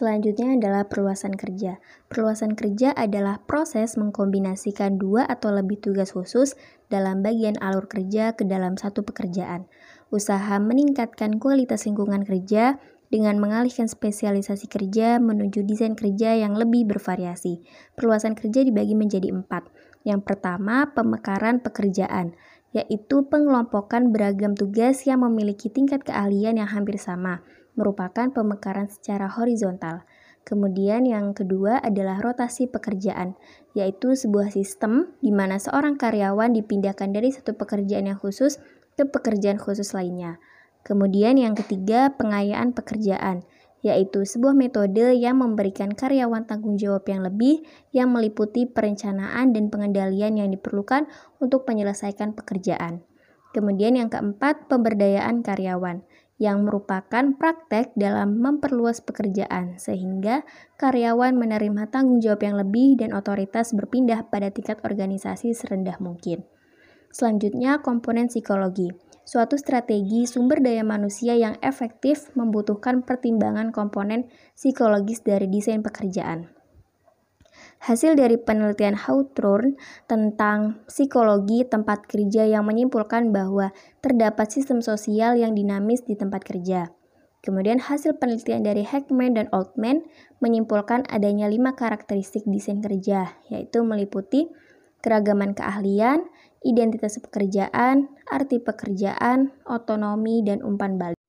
Selanjutnya adalah perluasan kerja. Perluasan kerja adalah proses mengkombinasikan dua atau lebih tugas khusus dalam bagian alur kerja ke dalam satu pekerjaan. Usaha meningkatkan kualitas lingkungan kerja dengan mengalihkan spesialisasi kerja menuju desain kerja yang lebih bervariasi. Perluasan kerja dibagi menjadi empat. Yang pertama, pemekaran pekerjaan, yaitu pengelompokan beragam tugas yang memiliki tingkat keahlian yang hampir sama merupakan pemekaran secara horizontal. Kemudian yang kedua adalah rotasi pekerjaan, yaitu sebuah sistem di mana seorang karyawan dipindahkan dari satu pekerjaan yang khusus ke pekerjaan khusus lainnya. Kemudian yang ketiga, pengayaan pekerjaan, yaitu sebuah metode yang memberikan karyawan tanggung jawab yang lebih yang meliputi perencanaan dan pengendalian yang diperlukan untuk menyelesaikan pekerjaan. Kemudian yang keempat, pemberdayaan karyawan, yang merupakan praktek dalam memperluas pekerjaan, sehingga karyawan menerima tanggung jawab yang lebih dan otoritas berpindah pada tingkat organisasi serendah mungkin. Selanjutnya, komponen psikologi. Suatu strategi sumber daya manusia yang efektif membutuhkan pertimbangan komponen psikologis dari desain pekerjaan. Hasil dari penelitian Hawthorne tentang psikologi tempat kerja yang menyimpulkan bahwa terdapat sistem sosial yang dinamis di tempat kerja. Kemudian hasil penelitian dari Heckman dan Altman menyimpulkan adanya lima karakteristik desain kerja, yaitu meliputi keragaman keahlian, identitas pekerjaan, arti pekerjaan, otonomi, dan umpan balik.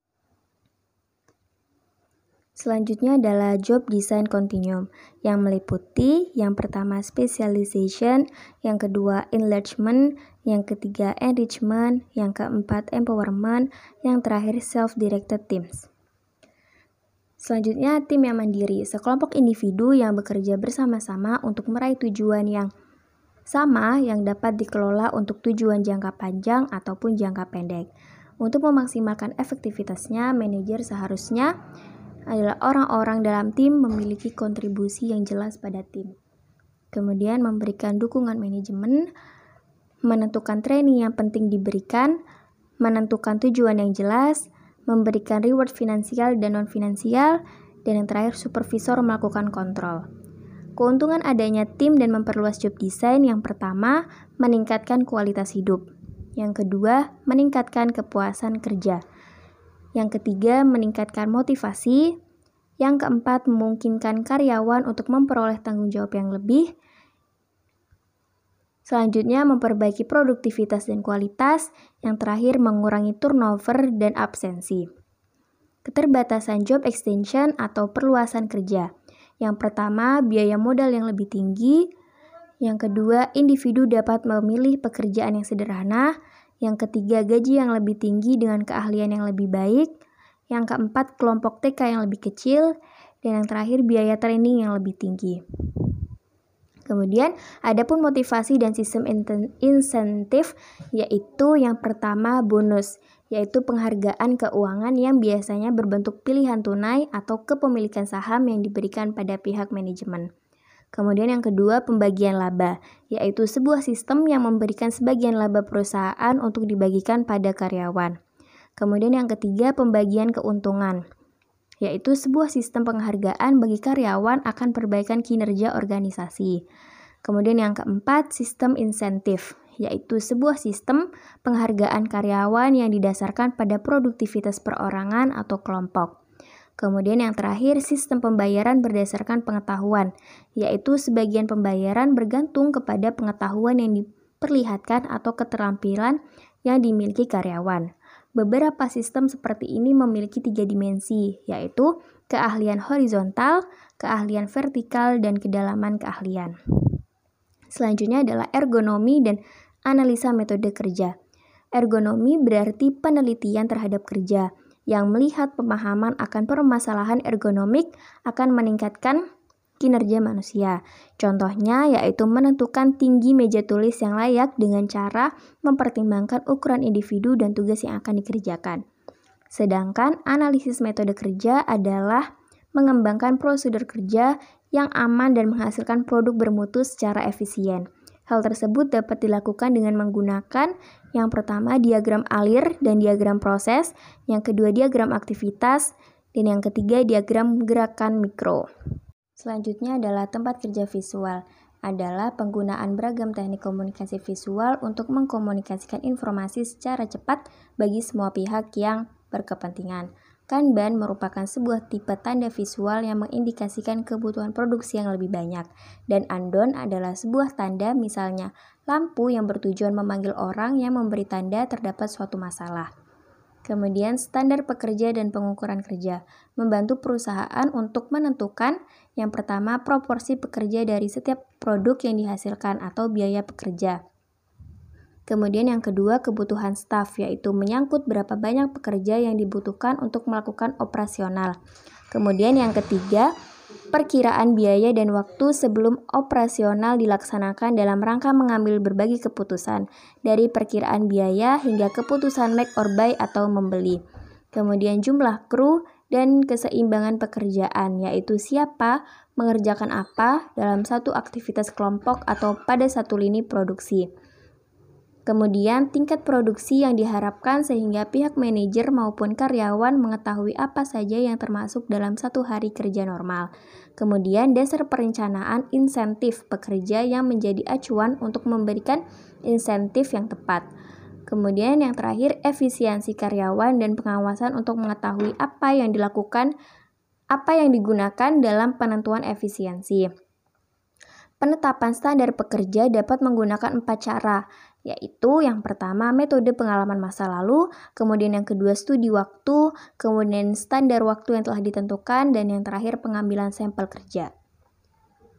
Selanjutnya adalah job design continuum yang meliputi yang pertama specialization, yang kedua enlargement, yang ketiga enrichment, yang keempat empowerment, yang terakhir self-directed teams. Selanjutnya, tim yang mandiri, sekelompok individu yang bekerja bersama-sama untuk meraih tujuan yang sama yang dapat dikelola untuk tujuan jangka panjang ataupun jangka pendek. Untuk memaksimalkan efektivitasnya, manajer seharusnya adalah orang-orang dalam tim memiliki kontribusi yang jelas pada tim. Kemudian memberikan dukungan manajemen, menentukan training yang penting diberikan, menentukan tujuan yang jelas, memberikan reward finansial dan non-finansial, dan yang terakhir supervisor melakukan kontrol. Keuntungan adanya tim dan memperluas job design yang pertama, meningkatkan kualitas hidup. Yang kedua, meningkatkan kepuasan kerja. Yang ketiga, meningkatkan motivasi. Yang keempat, memungkinkan karyawan untuk memperoleh tanggung jawab yang lebih. Selanjutnya, memperbaiki produktivitas dan kualitas. Yang terakhir, mengurangi turnover dan absensi. Keterbatasan job extension atau perluasan kerja. Yang pertama, biaya modal yang lebih tinggi. Yang kedua, individu dapat memilih pekerjaan yang sederhana. Yang ketiga, gaji yang lebih tinggi dengan keahlian yang lebih baik. Yang keempat, kelompok TK yang lebih kecil. Dan yang terakhir, biaya training yang lebih tinggi. Kemudian, ada pun motivasi dan sistem insentif, yaitu yang pertama bonus, yaitu penghargaan keuangan yang biasanya berbentuk pilihan tunai atau kepemilikan saham yang diberikan pada pihak manajemen. Kemudian yang kedua, pembagian laba, yaitu sebuah sistem yang memberikan sebagian laba perusahaan untuk dibagikan pada karyawan. Kemudian yang ketiga, pembagian keuntungan, yaitu sebuah sistem penghargaan bagi karyawan akan perbaikan kinerja organisasi. Kemudian yang keempat, sistem insentif, yaitu sebuah sistem penghargaan karyawan yang didasarkan pada produktivitas perorangan atau kelompok. Kemudian yang terakhir, sistem pembayaran berdasarkan pengetahuan, yaitu sebagian pembayaran bergantung kepada pengetahuan yang diperlihatkan atau keterampilan yang dimiliki karyawan. Beberapa sistem seperti ini memiliki tiga dimensi, yaitu keahlian horizontal, keahlian vertikal, dan kedalaman keahlian. Selanjutnya adalah ergonomi dan analisa metode kerja. Ergonomi berarti penelitian terhadap kerja, yang melihat pemahaman akan permasalahan ergonomik akan meningkatkan kinerja manusia. Contohnya yaitu menentukan tinggi meja tulis yang layak dengan cara mempertimbangkan ukuran individu dan tugas yang akan dikerjakan. Sedangkan analisis metode kerja adalah mengembangkan prosedur kerja yang aman dan menghasilkan produk bermutu secara efisien. Hal tersebut dapat dilakukan dengan menggunakan yang pertama diagram alir dan diagram proses, yang kedua diagram aktivitas, Dan yang ketiga, diagram gerakan mikro. Selanjutnya adalah tempat kerja visual adalah penggunaan beragam teknik komunikasi visual untuk mengkomunikasikan informasi secara cepat bagi semua pihak yang berkepentingan. Kanban merupakan sebuah tipe tanda visual yang mengindikasikan kebutuhan produksi yang lebih banyak, dan Andon adalah sebuah tanda misalnya lampu yang bertujuan memanggil orang yang memberi tanda terdapat suatu masalah. Kemudian standar pekerja dan pengukuran kerja membantu perusahaan untuk menentukan yang pertama proporsi pekerja dari setiap produk yang dihasilkan atau biaya pekerja. Kemudian yang kedua kebutuhan staf yaitu menyangkut berapa banyak pekerja yang dibutuhkan untuk melakukan operasional. Kemudian yang ketiga perkiraan biaya dan waktu sebelum operasional dilaksanakan dalam rangka mengambil berbagai keputusan, dari perkiraan biaya hingga keputusan make or buy atau membeli. Kemudian jumlah kru dan keseimbangan pekerjaan, yaitu siapa mengerjakan apa dalam satu aktivitas kelompok atau pada satu lini produksi. Kemudian, tingkat produksi yang diharapkan sehingga pihak manajer maupun karyawan mengetahui apa saja yang termasuk dalam satu hari kerja normal. Kemudian, dasar perencanaan insentif pekerja yang menjadi acuan untuk memberikan insentif yang tepat. Kemudian, yang terakhir, efisiensi karyawan dan pengawasan untuk mengetahui apa yang dilakukan, apa yang digunakan dalam penentuan efisiensi. Penetapan standar pekerja dapat menggunakan empat cara, yaitu yang pertama metode pengalaman masa lalu, kemudian yang kedua studi waktu, kemudian standar waktu yang telah ditentukan, dan yang terakhir pengambilan sampel kerja.